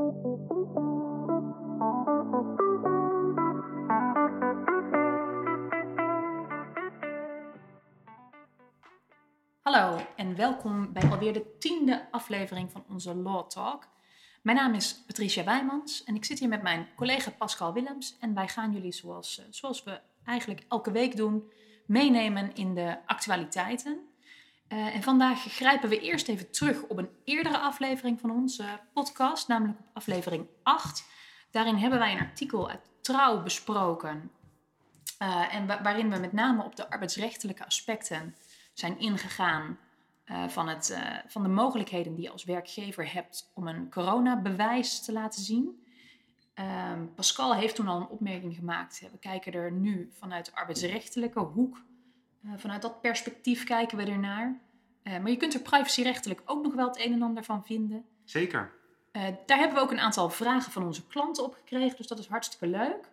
Hallo en welkom bij alweer de tiende aflevering van onze Law Talk. Mijn naam is Patricia Wijmans en ik zit hier met mijn collega Pascal Willems. En wij gaan jullie, zoals, eh, zoals we eigenlijk elke week doen, meenemen in de actualiteiten. Uh, en vandaag grijpen we eerst even terug op een eerdere aflevering van onze podcast, namelijk aflevering 8. Daarin hebben wij een artikel uit Trouw besproken. Uh, en waarin we met name op de arbeidsrechtelijke aspecten zijn ingegaan uh, van, het, van de mogelijkheden die je als werkgever hebt om een coronabewijs te laten zien. Uh, Pascal heeft toen al een opmerking gemaakt. We kijken er nu vanuit de arbeidsrechtelijke hoek. Vanuit dat perspectief kijken we ernaar. Maar je kunt er privacyrechtelijk ook nog wel het een en ander van vinden. Zeker. daar hebben we ook een aantal vragen van onze klanten op gekregen, dus dat is hartstikke leuk.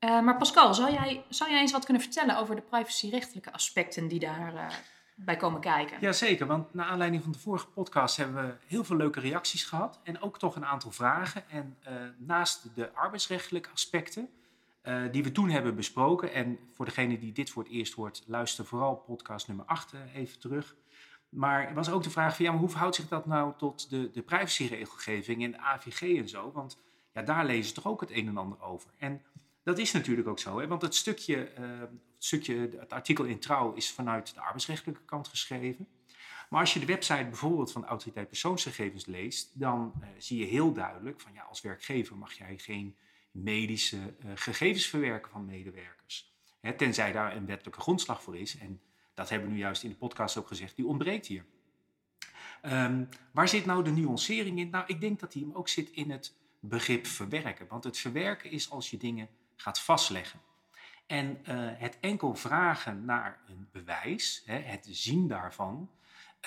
maar Pascal, zou jij, zou jij eens wat kunnen vertellen over de privacyrechtelijke aspecten die daar bij komen kijken. Jazeker, want naar aanleiding van de vorige podcast hebben we heel veel leuke reacties gehad en ook toch een aantal vragen. En uh, naast de arbeidsrechtelijke aspecten uh, die we toen hebben besproken, en voor degene die dit voor het eerst hoort, luister vooral podcast nummer 8 uh, even terug. Maar er was ook de vraag van ja, maar hoe verhoudt zich dat nou tot de, de privacyregelgeving en de AVG en zo? Want ja, daar lezen ze toch ook het een en ander over. En dat is natuurlijk ook zo, hè? want het stukje, uh, het stukje, het artikel in Trouw is vanuit de arbeidsrechtelijke kant geschreven. Maar als je de website bijvoorbeeld van de Autoriteit Persoonsgegevens leest, dan uh, zie je heel duidelijk van ja, als werkgever mag jij geen medische uh, gegevens verwerken van medewerkers. Hè, tenzij daar een wettelijke grondslag voor is. En dat hebben we nu juist in de podcast ook gezegd, die ontbreekt hier. Um, waar zit nou de nuancering in? Nou, ik denk dat die hem ook zit in het begrip verwerken. Want het verwerken is als je dingen gaat vastleggen. En uh, het enkel vragen naar een bewijs, hè, het zien daarvan,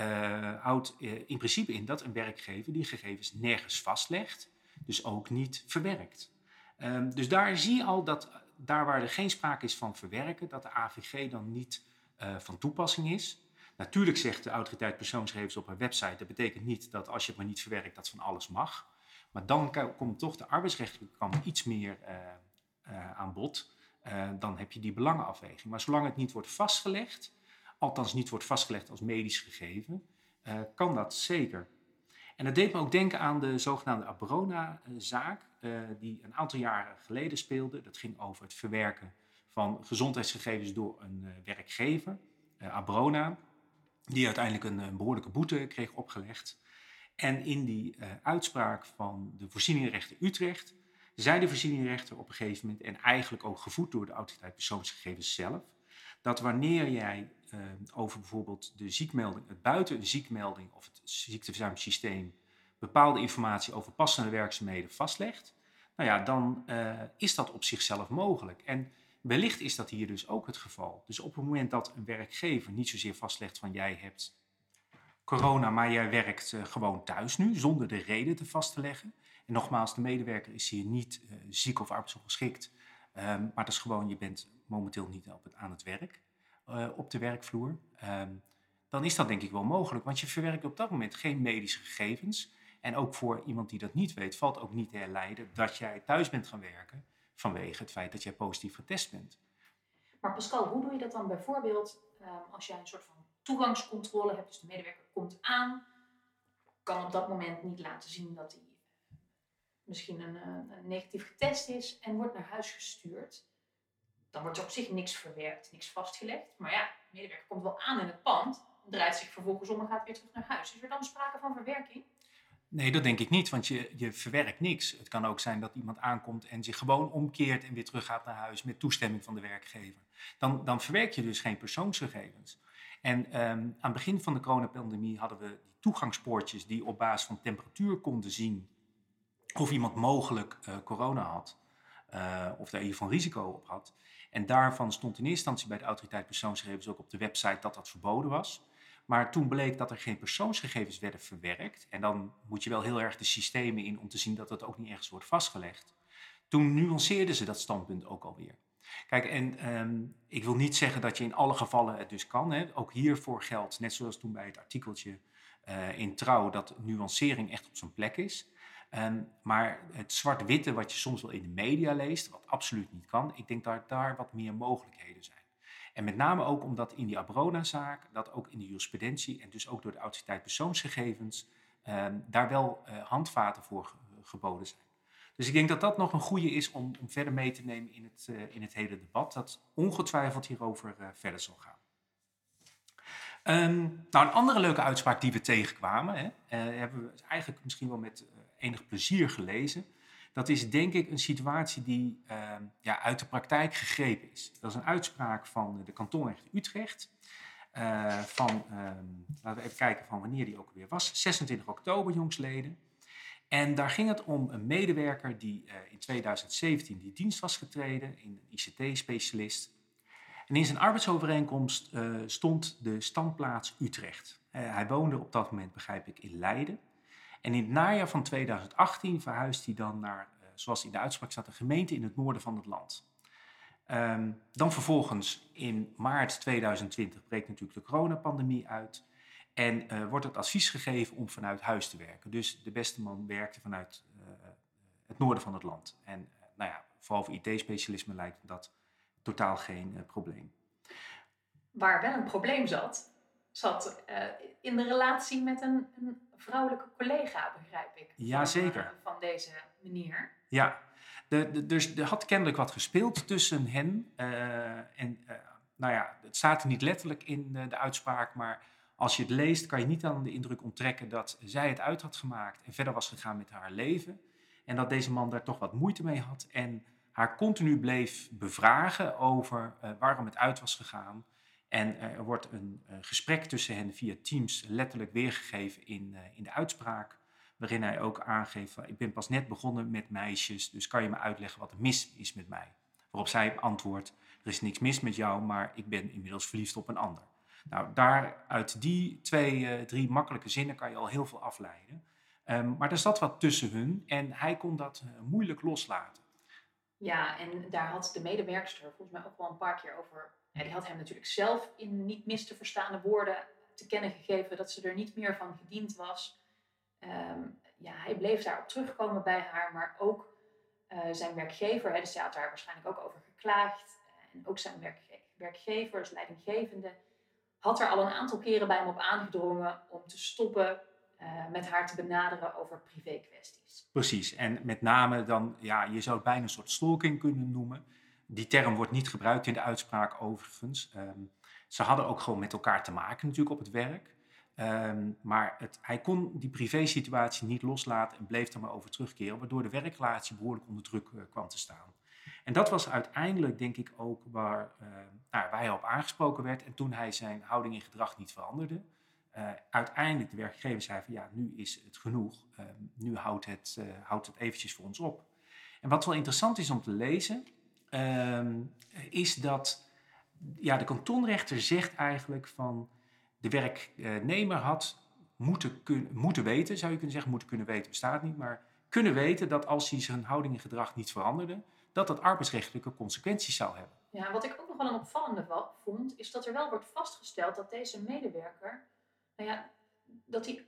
uh, houdt uh, in principe in dat een werkgever die gegevens nergens vastlegt, dus ook niet verwerkt. Um, dus daar zie je al dat daar waar er geen sprake is van verwerken, dat de AVG dan niet van toepassing is. Natuurlijk zegt de autoriteit persoonsgegevens op haar website, dat betekent niet dat als je het maar niet verwerkt, dat van alles mag. Maar dan komt toch de arbeidsrechtelijke kant iets meer uh, aan bod, dan heb je die belangenafweging. Maar zolang het niet wordt vastgelegd, althans niet wordt vastgelegd als medisch gegeven, kan dat zeker. En dat deed me ook denken aan de zogenaamde Abrona-zaak, die een aantal jaren geleden speelde. Dat ging over het verwerken van gezondheidsgegevens door een werkgever, Abrona, die uiteindelijk een, behoorlijke boete kreeg opgelegd. En in die uitspraak van de voorzieningenrechter Utrecht zei de voorzieningrechter op een gegeven moment, en eigenlijk ook gevoed door de autoriteit persoonsgegevens zelf, dat wanneer jij over bijvoorbeeld de ziekmelding, het buiten de ziekmelding of het ziekteverzuimsysteem bepaalde informatie over passende werkzaamheden vastlegt, nou ja, dan is dat op zichzelf mogelijk. En wellicht is dat hier dus ook het geval. Dus op het moment dat een werkgever niet zozeer vastlegt van jij hebt corona, maar jij werkt uh, gewoon thuis nu, zonder de reden te vast te leggen, en nogmaals, de medewerker is hier niet uh, ziek of arbeidsongeschikt. Um, maar dat is gewoon, je bent momenteel niet op het, aan het werk, uh, op de werkvloer. Um, dan is dat denk ik wel mogelijk, want je verwerkt op dat moment geen medische gegevens. En ook voor iemand die dat niet weet, valt ook niet te herleiden dat jij thuis bent gaan werken vanwege het feit dat jij positief getest bent. Maar Pascal, hoe doe je dat dan bijvoorbeeld um, als jij een soort van toegangscontrole hebt, dus de medewerker komt aan, kan op dat moment niet laten zien dat hij misschien een, eh, een, negatief getest is en wordt naar huis gestuurd, dan wordt er op zich niks verwerkt, niks vastgelegd. Maar ja, de medewerker komt wel aan in het pand, draait zich vervolgens om en gaat weer terug naar huis. Is er dan sprake van verwerking? Nee, dat denk ik niet, want je, je verwerkt niks. Het kan ook zijn dat iemand aankomt en zich gewoon omkeert en weer terug gaat naar huis met toestemming van de werkgever. Dan, dan verwerk je dus geen persoonsgegevens. En um, aan het begin van de coronapandemie hadden we die toegangspoortjes die op basis van temperatuur konden zien of iemand mogelijk uh, corona had, uh, of daar hiervan risico op had. En daarvan stond in eerste instantie bij de autoriteit persoonsgegevens ook op de website dat dat verboden was. Maar toen bleek dat er geen persoonsgegevens werden verwerkt. En dan moet je wel heel erg de systemen in om te zien dat dat ook niet ergens wordt vastgelegd. Toen nuanceerden ze dat standpunt ook alweer. Kijk, en um, ik wil niet zeggen dat je in alle gevallen het dus kan. Hè. Ook hiervoor geldt, net zoals toen bij het artikeltje uh, in Trouw, dat nuancering echt op zijn plek is. Ehm, maar het zwart-witte wat je soms wel in de media leest, wat absoluut niet kan, ik denk dat daar wat meer mogelijkheden zijn. En met name ook omdat in die Abrona-zaak, dat ook in de jurisprudentie en dus ook door de autoriteit persoonsgegevens, ehm, daar wel uh, handvaten voor geboden zijn. Dus ik denk dat dat nog een goede is om, om verder mee te nemen in het, uh, in het hele debat, dat ongetwijfeld hierover verder zal gaan. Um, nou, een andere leuke uitspraak die we tegenkwamen, hè, hebben we eigenlijk misschien wel met enig plezier gelezen. Dat is denk ik een situatie die ehm, ja, uit de praktijk gegrepen is. Dat is een uitspraak van de kantonrechter Utrecht. van, ehm, laten we even kijken van wanneer die ook weer was. 26 oktober, jongsleden. En daar ging het om een medewerker die uh, in 2017 die dienst was getreden, een ICT-specialist. En in zijn arbeidsovereenkomst uh, stond de standplaats Utrecht. Hij woonde op dat moment, begrijp ik, in Leiden. En in het najaar van 2018 verhuisde hij dan naar, zoals in de uitspraak staat, een gemeente in het noorden van het land. Um, dan vervolgens in maart 2020 breekt natuurlijk de coronapandemie uit. En uh, wordt het advies gegeven om vanuit huis te werken. Dus de beste man werkte vanuit uh, het noorden van het land. En nou ja, vooral voor IT-specialisme lijkt dat totaal geen probleem. Waar wel een probleem zat, zat in de relatie met een, een, vrouwelijke collega, begrijp ik. Jazeker. Van, van deze meneer. Ja, de, de, dus er had kennelijk wat gespeeld tussen hen. en nou ja, het staat er niet letterlijk in de uitspraak, maar als je het leest, kan je niet aan de indruk onttrekken dat zij het uit had gemaakt en verder was gegaan met haar leven. En dat deze man daar toch wat moeite mee had en haar continu bleef bevragen over waarom het uit was gegaan. En er wordt een uh, gesprek tussen hen via Teams letterlijk weergegeven in, in de uitspraak. Waarin hij ook aangeeft: Ik ben pas net begonnen met meisjes, dus kan je me uitleggen wat er mis is met mij? Waarop zij antwoordt: Er is niks mis met jou, maar ik ben inmiddels verliefd op een ander. Nou, daar, uit die twee, uh, drie makkelijke zinnen kan je al heel veel afleiden. Um, maar er zat wat tussen hun en hij kon dat moeilijk loslaten. Ja, en daar had de medewerkster volgens mij ook wel een paar keer over. Die had hem natuurlijk zelf in niet mis te verstaande woorden te kennen gegeven dat ze er niet meer van gediend was. Um, ja, hij bleef daarop terugkomen bij haar, maar ook uh, zijn werkgever, hè, dus had daar waarschijnlijk ook over geklaagd. En ook zijn werkge werkgever, dus leidinggevende, had er al een aantal keren bij hem op aangedrongen om te stoppen uh, met haar te benaderen over privé kwesties. Precies, en met name dan, ja, je zou het bijna een soort stalking kunnen noemen. Die term wordt niet gebruikt in de uitspraak overigens. Um, ze hadden ook gewoon met elkaar te maken natuurlijk op het werk. Um, maar het, hij kon die privésituatie niet loslaten en bleef er maar over terugkeren, waardoor de werkrelatie behoorlijk onder druk uh, kwam te staan. En dat was uiteindelijk, denk ik, ook waar, uh, nou, waar hij op aangesproken werd. En toen hij zijn houding en gedrag niet veranderde, uh, uiteindelijk de werkgever zei van ja, nu is het genoeg. Uh, nu houdt het, houdt het eventjes voor ons op. En wat wel interessant is om te lezen, ehm, is dat ja, de kantonrechter zegt eigenlijk van de werknemer had moeten, moeten weten, zou je kunnen zeggen, moeten kunnen weten bestaat niet, maar kunnen weten dat als hij zijn houding en gedrag niet veranderde, dat dat arbeidsrechtelijke consequenties zou hebben. Ja, wat ik ook nog wel een opvallende vond, is dat er wel wordt vastgesteld dat deze medewerker, nou ja, dat, hij,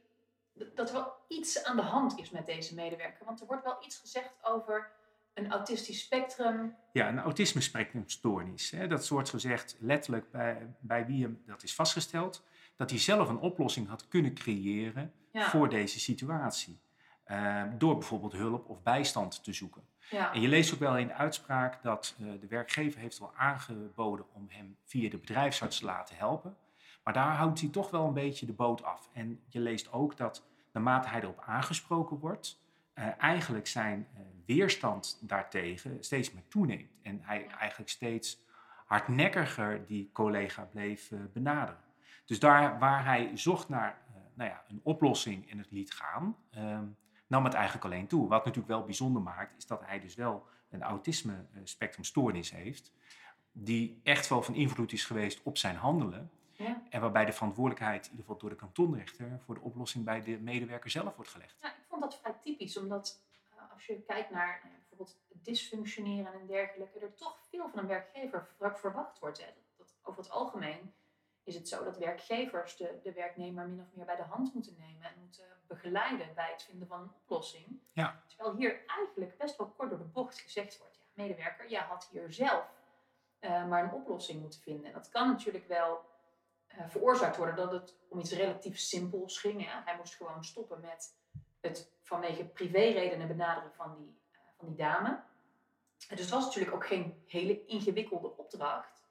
dat er wel iets aan de hand is met deze medewerker. Want er wordt wel iets gezegd over een autistisch spectrum. Ja, een autisme spectrumstoornis. Hè. Dat wordt gezegd letterlijk bij, bij wie hem dat is vastgesteld, dat hij zelf een oplossing had kunnen creëren ja. voor deze situatie. Uh, door bijvoorbeeld hulp of bijstand te zoeken. Ja. En je leest ook wel in de uitspraak dat uh, de werkgever heeft wel aangeboden om hem via de bedrijfsarts te laten helpen. Maar daar houdt hij toch wel een beetje de boot af. En je leest ook dat naarmate hij erop aangesproken wordt, eigenlijk zijn uh, weerstand daartegen steeds meer toeneemt. En hij eigenlijk steeds hardnekkiger die collega bleef benaderen. Dus daar waar hij zocht naar nou ja, een oplossing en het liet gaan, ehm, nam het eigenlijk alleen toe. Wat natuurlijk wel bijzonder maakt, is dat hij dus wel een autisme spectrumstoornis heeft, die echt wel van invloed is geweest op zijn handelen. Ja. En waarbij de verantwoordelijkheid, in ieder geval door de kantonrechter, voor de oplossing bij de medewerker zelf wordt gelegd. Ja, ik vond dat vrij typisch, omdat uh, als je kijkt naar uh, bijvoorbeeld dysfunctioneren en dergelijke, er toch veel van een werkgever verwacht wordt. Hè. Dat, dat over het algemeen is het zo dat werkgevers de, de werknemer min of meer bij de hand moeten nemen en moeten begeleiden bij het vinden van een oplossing. Ja. Terwijl hier eigenlijk best wel kort door de bocht gezegd wordt, ja, medewerker, jij had hier zelf uh, maar een oplossing moeten vinden. En dat kan natuurlijk wel uh, veroorzaakt worden dat het om iets relatief simpels ging. Hè? Hij moest gewoon stoppen met het vanwege privéredenen benaderen van die, uh, van die dame. Dus het was natuurlijk ook geen hele ingewikkelde opdracht.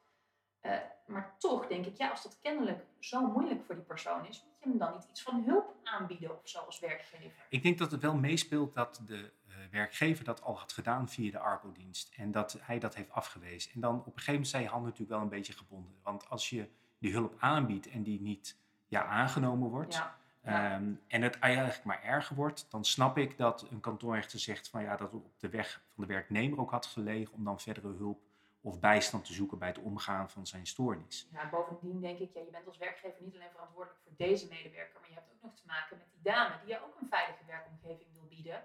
Uh, maar toch denk ik, ja, als dat kennelijk zo moeilijk voor die persoon is, moet je hem dan niet iets van hulp aanbieden of zo als werkgever? Ik denk dat het wel meespeelt dat de werkgever dat al had gedaan via de ARPO-dienst en dat hij dat heeft afgewezen. En dan op een gegeven moment zijn je handen natuurlijk wel een beetje gebonden. Want als je die hulp aanbiedt en die niet ja, aangenomen wordt, Ja. ja. Um, en het eigenlijk maar erger wordt, dan snap ik dat een kantoorrechter zegt van ja, dat het op de weg van de werknemer ook had gelegen om dan verdere hulp of bijstand te zoeken bij het omgaan van zijn stoornis. Ja, bovendien denk ik, ja, je bent als werkgever niet alleen verantwoordelijk voor deze medewerker, maar je hebt ook nog te maken met die dame die je ook een veilige werkomgeving wil bieden.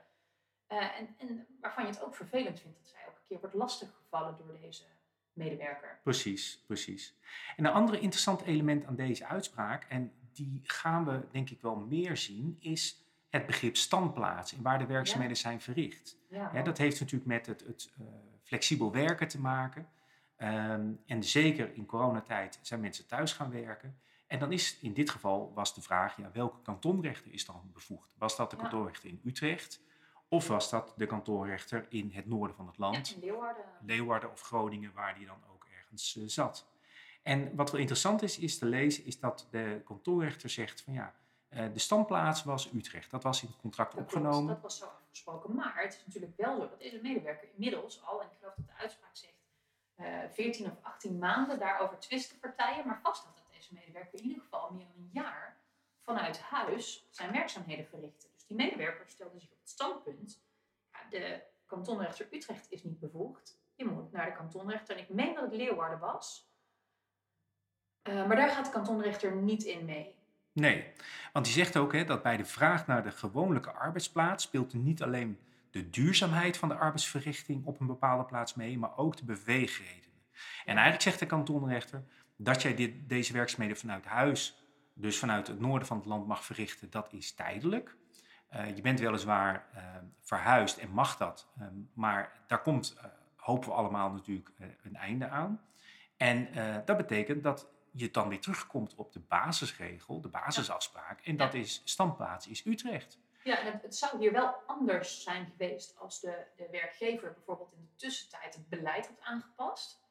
Uh, en, en waarvan je het ook vervelend vindt dat zij elke keer wordt lastiggevallen door deze medewerker. Precies, precies. En een ander interessant element aan deze uitspraak, en die gaan we denk ik wel meer zien, is het begrip standplaats en waar de werkzaamheden ja. zijn verricht. Ja, ja, dat heeft natuurlijk met het, het uh, flexibel werken te maken. Um, en zeker in coronatijd zijn mensen thuis gaan werken. En dan is in dit geval was de vraag, ja, welke kantonrechter is dan bevoegd? Was dat de kantonrechter in Utrecht? Of was dat de kantonrechter in het noorden van het land? Ja, Leeuwarden. Leeuwarden of Groningen, waar die dan ook ergens uh, zat. En wat wel interessant is, is te lezen, is dat de kantonrechter zegt van ja, uh, de standplaats was Utrecht. Dat was in het contract Dat opgenomen. klopt, dat was zo afgesproken. Maar het is natuurlijk wel zo dat deze medewerker inmiddels al, en ik geloof dat de uitspraak zegt, uh, 14 of 18 maanden daarover twisten partijen, maar vast had dat deze medewerker in ieder geval meer dan een jaar vanuit huis zijn werkzaamheden verrichtte. Die medewerker stelde zich op het standpunt, ja, de kantonrechter Utrecht is niet bevoegd, je moet naar de kantonrechter, en ik meen dat het Leeuwarden was, uh, maar daar gaat de kantonrechter niet in mee. Nee, want die zegt ook hè, dat bij de vraag naar de gewone arbeidsplaats speelt er niet alleen de duurzaamheid van de arbeidsverrichting op een bepaalde plaats mee, maar ook de beweegredenen. En eigenlijk zegt de kantonrechter dat jij dit, deze werkzaamheden vanuit huis, dus vanuit het noorden van het land mag verrichten, dat is tijdelijk. Uh, je bent weliswaar uh, verhuisd en mag dat, uh, maar daar komt, uh, hopen we allemaal natuurlijk, een einde aan. En dat betekent dat je dan weer terugkomt op de basisregel, de basisafspraak. En dat is standplaats is Utrecht. Ja, het, het, zou hier wel anders zijn geweest als de, de werkgever bijvoorbeeld in de tussentijd het beleid had aangepast.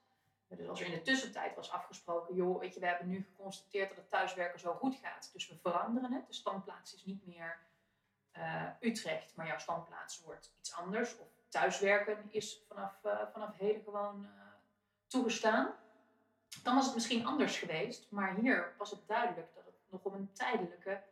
Dus als er in de tussentijd was afgesproken, joh, weet je, we hebben nu geconstateerd dat het thuiswerken zo goed gaat, dus we veranderen het. De standplaats is niet meer uh, Utrecht, maar jouw standplaats wordt iets anders. Of thuiswerken is vanaf, uh, vanaf heden gewoon uh, toegestaan dan was het misschien anders geweest. Maar hier was het duidelijk dat het nog om een tijdelijke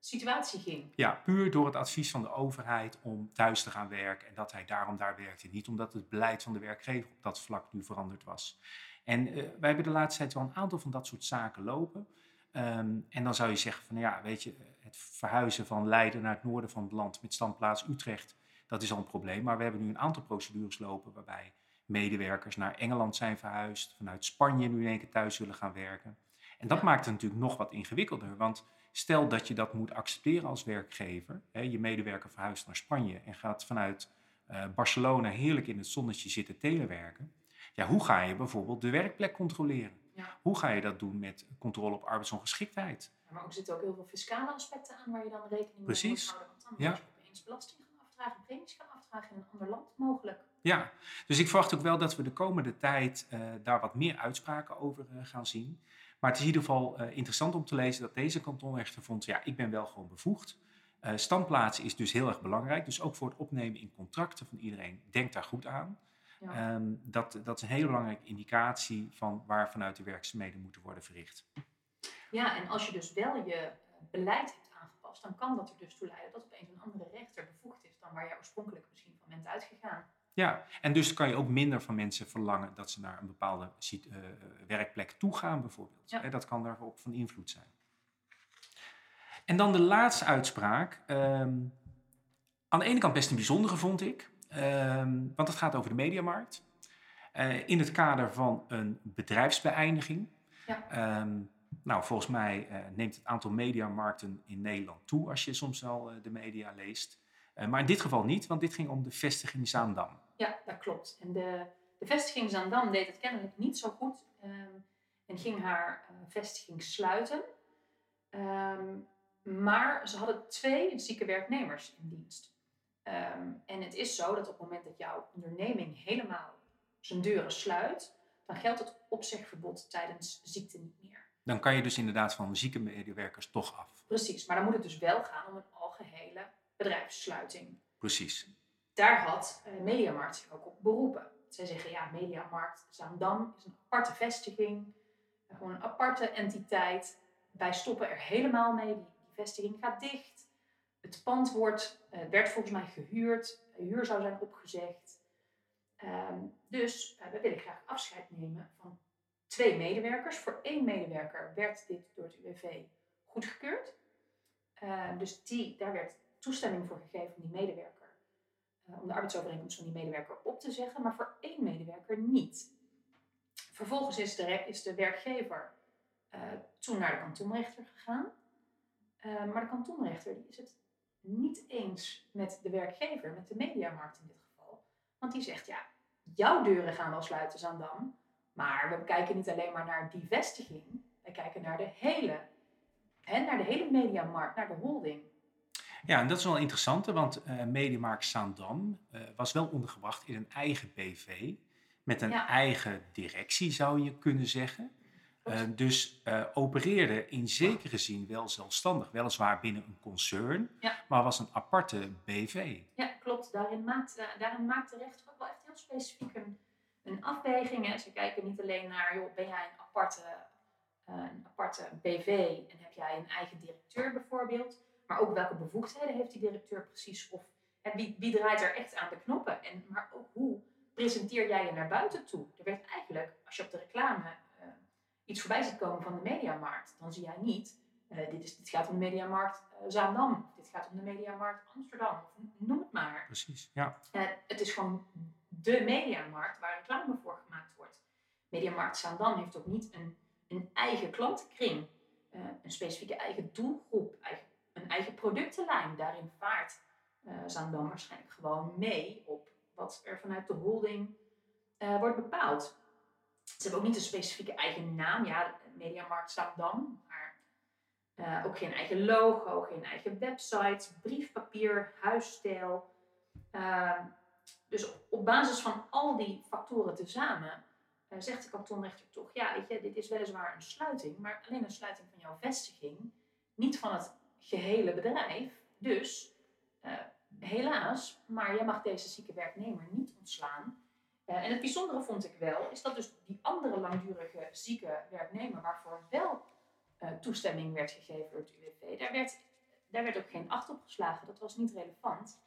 situatie ging. Ja, puur door het advies van de overheid om thuis te gaan werken. En dat hij daarom daar werkte. Niet omdat het beleid van de werkgever op dat vlak nu veranderd was. En wij hebben de laatste tijd wel een aantal van dat soort zaken lopen. Um, en dan zou je zeggen van ja, weet je, het verhuizen van Leiden naar het noorden van het land met standplaats Utrecht, dat is al een probleem. Maar we hebben nu een aantal procedures lopen waarbij medewerkers naar Engeland zijn verhuisd, vanuit Spanje nu in één keer thuis willen gaan werken. En dat ja. maakt het natuurlijk nog wat ingewikkelder, want stel dat je dat moet accepteren als werkgever, hè, je medewerker verhuist naar Spanje en gaat vanuit uh, Barcelona heerlijk in het zonnetje zitten telewerken, ja, hoe ga je bijvoorbeeld de werkplek controleren? Ja. Hoe ga je dat doen met controle op arbeidsongeschiktheid? Maar er zitten ook heel veel fiscale aspecten aan waar je dan rekening Precies. mee moet houden. Want dan Ja. moet je opeens belasting gaan afdragen, premies gaan afdragen in een ander land mogelijk. Ja, dus ik verwacht ook wel dat we de komende tijd uh, daar wat meer uitspraken over uh, gaan zien. Maar het is in ieder geval uh, interessant om te lezen dat deze kantonrechter vond, ja, ik ben wel gewoon bevoegd. Uh, standplaats is dus heel erg belangrijk, dus ook voor het opnemen in contracten van iedereen, denk daar goed aan. Ja. Um, dat, dat is een hele belangrijke indicatie van waar vanuit de werkzaamheden moeten worden verricht. Ja, en als je dus wel je eh, beleid hebt aangepast, dan kan dat er dus toe leiden dat opeens een andere rechter bevoegd is dan waar je oorspronkelijk misschien van bent uitgegaan. Ja, en dus kan je ook minder van mensen verlangen dat ze naar een bepaalde uh, werkplek toe gaan, bijvoorbeeld. Ja. Dat kan daarop van invloed zijn. En dan de laatste uitspraak. Um, aan de ene kant best een bijzondere, vond ik. Um, want het gaat over de mediamarkt. Uh, in het kader van een bedrijfsbeëindiging. Ja. Um, nou, volgens mij uh, neemt het aantal mediamarkten in Nederland toe als je soms wel de media leest. maar in dit geval niet, want dit ging om de vestiging Zaandam. Ja, dat klopt. En de, de vestiging Zaandam deed het kennelijk niet zo goed ehm, en ging haar vestiging sluiten. Ehm, maar ze hadden twee zieke werknemers in dienst. Ehm, en het is zo dat op het moment dat jouw onderneming helemaal zijn deuren sluit, dan geldt het opzegverbod tijdens ziekte niet meer. Dan kan je dus inderdaad van zieke medewerkers toch af. Precies, maar dan moet het dus wel gaan om een algehele bedrijfssluiting. Precies. Daar had uh, Mediamarkt zich ook op beroepen. Zij zeggen ja, Mediamarkt Zaandam is een aparte vestiging, gewoon een aparte entiteit. Wij stoppen er helemaal mee, die, vestiging gaat dicht. Het pand wordt, uh, werd volgens mij gehuurd, huur zou zijn opgezegd. Ehm, dus uh, we willen graag afscheid nemen van twee medewerkers. Voor één medewerker werd dit door het UWV goedgekeurd. Uh, dus die, daar werd toestemming voor gegeven om die medewerker, uh, om de arbeidsovereenkomst van die medewerker op te zeggen, maar voor één medewerker niet. Vervolgens is de, is de werkgever toen naar de kantonrechter gegaan. maar de kantonrechter die is het niet eens met de werkgever, met de mediamarkt in dit geval. Want die zegt, ja, jouw deuren gaan wel sluiten, Zandam. Maar we kijken niet alleen maar naar die vestiging. We kijken naar de hele, hè, naar de hele mediamarkt, naar de holding. Ja, en dat is wel interessant, want uh, Mediamarkt Zaandam uh, was wel ondergebracht in een eigen BV. Met een eigen directie, zou je kunnen zeggen. Uh, dus uh, opereerde in zekere zin wel zelfstandig, weliswaar binnen een concern, maar was een aparte BV. Ja, klopt. Daarin maakt, daarin maakt de rechter ook wel echt heel specifiek een, een afweging. Hè. Ze kijken niet alleen naar, joh, ben jij een aparte, een aparte BV en heb jij een eigen directeur bijvoorbeeld, maar ook welke bevoegdheden heeft die directeur precies of wie, wie draait er echt aan de knoppen en maar ook hoe presenteer jij je naar buiten toe. Er werd eigenlijk, als je op de reclame iets voorbij ziet komen van de mediamarkt, dan zie jij niet, uh, dit, is, dit gaat om de mediamarkt uh, Zaandam, dit gaat om de mediamarkt Amsterdam, of noem het maar. Precies, ja. Het is gewoon de mediamarkt waar reclame voor gemaakt wordt. Mediamarkt Zaandam heeft ook niet een, een eigen klantenkring, een specifieke eigen doelgroep, eigen, een eigen productenlijn. Daarin vaart Zaandam waarschijnlijk gewoon mee op wat er vanuit de holding wordt bepaald. Ze hebben ook niet een specifieke eigen naam. Ja, Mediamarkt dan, maar uh, ook geen eigen logo, geen eigen website, briefpapier, huisstijl. Uh, dus op basis van al die factoren tezamen uh, zegt de kantonrechter toch, ja, weet je, dit is weliswaar een sluiting, maar alleen een sluiting van jouw vestiging, niet van het gehele bedrijf. Dus eh, helaas, maar jij mag deze zieke werknemer niet ontslaan en het bijzondere vond ik wel, is dat dus die andere langdurige zieke werknemer, waarvoor wel toestemming werd gegeven door het UWV, daar werd, daar werd ook geen acht op geslagen. Dat was niet relevant.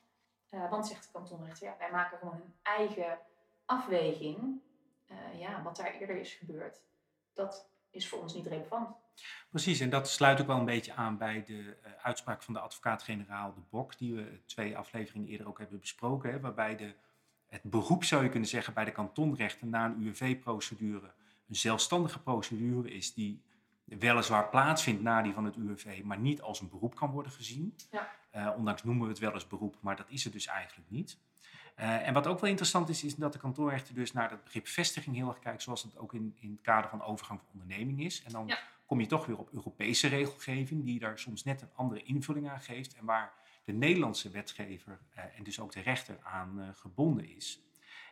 Uh, want zegt de kantonrechter, ja, wij maken gewoon een eigen afweging. Uh, ja, wat daar eerder is gebeurd, dat is voor ons niet relevant. Precies, en dat sluit ook wel een beetje aan bij de uitspraak van de advocaat-generaal De Bok, die we twee afleveringen eerder ook hebben besproken, hè, waarbij de het beroep, zou je kunnen zeggen, bij de kantonrechter na een UWV-procedure een zelfstandige procedure is die weliswaar plaatsvindt na die van het UWV, maar niet als een beroep kan worden gezien. Ja. Uh, ondanks noemen we het wel eens beroep, maar dat is het dus eigenlijk niet. Uh, en wat ook wel interessant is, is dat de kantonrechter dus naar het begrip vestiging heel erg kijkt, zoals het ook in, in het kader van overgang van onderneming is. En dan kom je toch weer op Europese regelgeving, die daar soms net een andere invulling aan geeft en waar de Nederlandse wetgever uh, en dus ook de rechter aan gebonden is.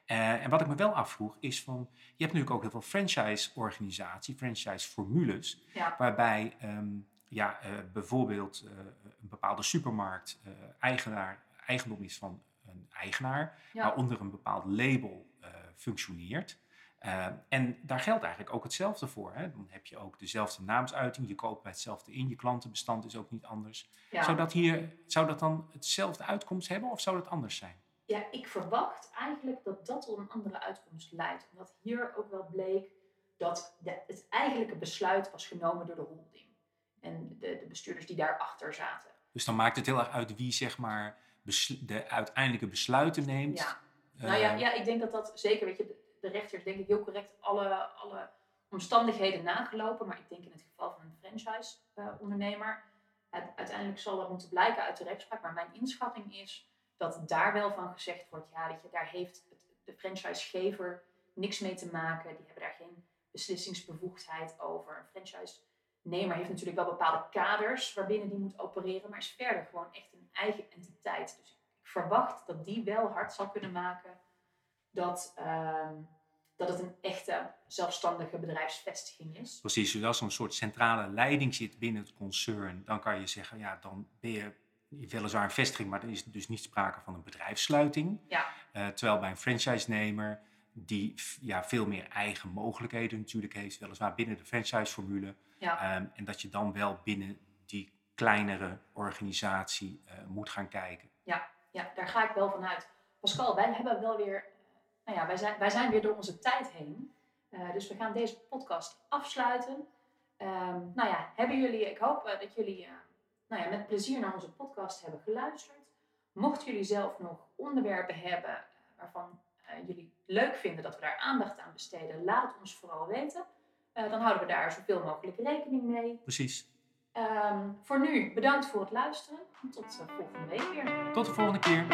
Uh, en wat ik me wel afvroeg is van, je hebt natuurlijk ook heel veel franchise-organisatie, franchise-formules, ja. waarbij um, ja, bijvoorbeeld een bepaalde supermarkt eigenaar, eigendom is van een eigenaar, ja. waaronder een bepaald label functioneert. En daar geldt eigenlijk ook hetzelfde voor. Hè? Dan heb je ook dezelfde naamsuiting, je koopt bij hetzelfde in, je klantenbestand is ook niet anders. Zou, dat hier, zou dat dan hetzelfde uitkomst hebben of zou dat anders zijn? Ja, ik verwacht eigenlijk dat dat tot een andere uitkomst leidt. Omdat hier ook wel bleek dat de, het eigenlijke besluit was genomen door de holding. En de, de bestuurders die daarachter zaten. Dus dan maakt het heel erg uit wie zeg maar de uiteindelijke besluiten neemt. Ja. nou ja, eh, ja, ik denk dat dat zeker, weet je, de rechter is denk ik heel correct alle, alle omstandigheden nagelopen. Maar ik denk in het geval van een franchise-ondernemer. uiteindelijk zal dat moeten blijken uit de rechtspraak, maar mijn inschatting is dat daar wel van gezegd wordt, ja, weet je, daar heeft de franchisegever niks mee te maken. Die hebben daar geen beslissingsbevoegdheid over. Een franchise-nemer heeft natuurlijk wel bepaalde kaders waarbinnen die moet opereren, maar is verder gewoon echt een eigen entiteit. Dus ik verwacht dat die wel hard zal kunnen maken dat, ehm, dat het een echte zelfstandige bedrijfsvestiging is. Precies, als er een soort centrale leiding zit binnen het concern, dan kan je zeggen, ja, dan ben je weliswaar een vestiging, maar er is dus niet sprake van een bedrijfssluiting. Ja. Uh, terwijl bij een franchise-nemer die ja, veel meer eigen mogelijkheden natuurlijk heeft, weliswaar binnen de franchise-formule. Ja. Ehm, en dat je dan wel binnen die kleinere organisatie uh, moet gaan kijken. Ja, ja, daar ga ik wel vanuit. Pascal, wij hebben wel weer nou ja, wij zijn, wij zijn weer door onze tijd heen. Uh, dus we gaan deze podcast afsluiten. Um, nou ja, hebben jullie, ik hoop dat jullie nou ja, met plezier naar onze podcast hebben geluisterd. Mochten jullie zelf nog onderwerpen hebben waarvan jullie leuk vinden dat we daar aandacht aan besteden, laat ons vooral weten. dan houden we daar zoveel mogelijk rekening mee. Precies. Um, voor nu, bedankt voor het luisteren. Tot volgende week weer. Tot de volgende keer.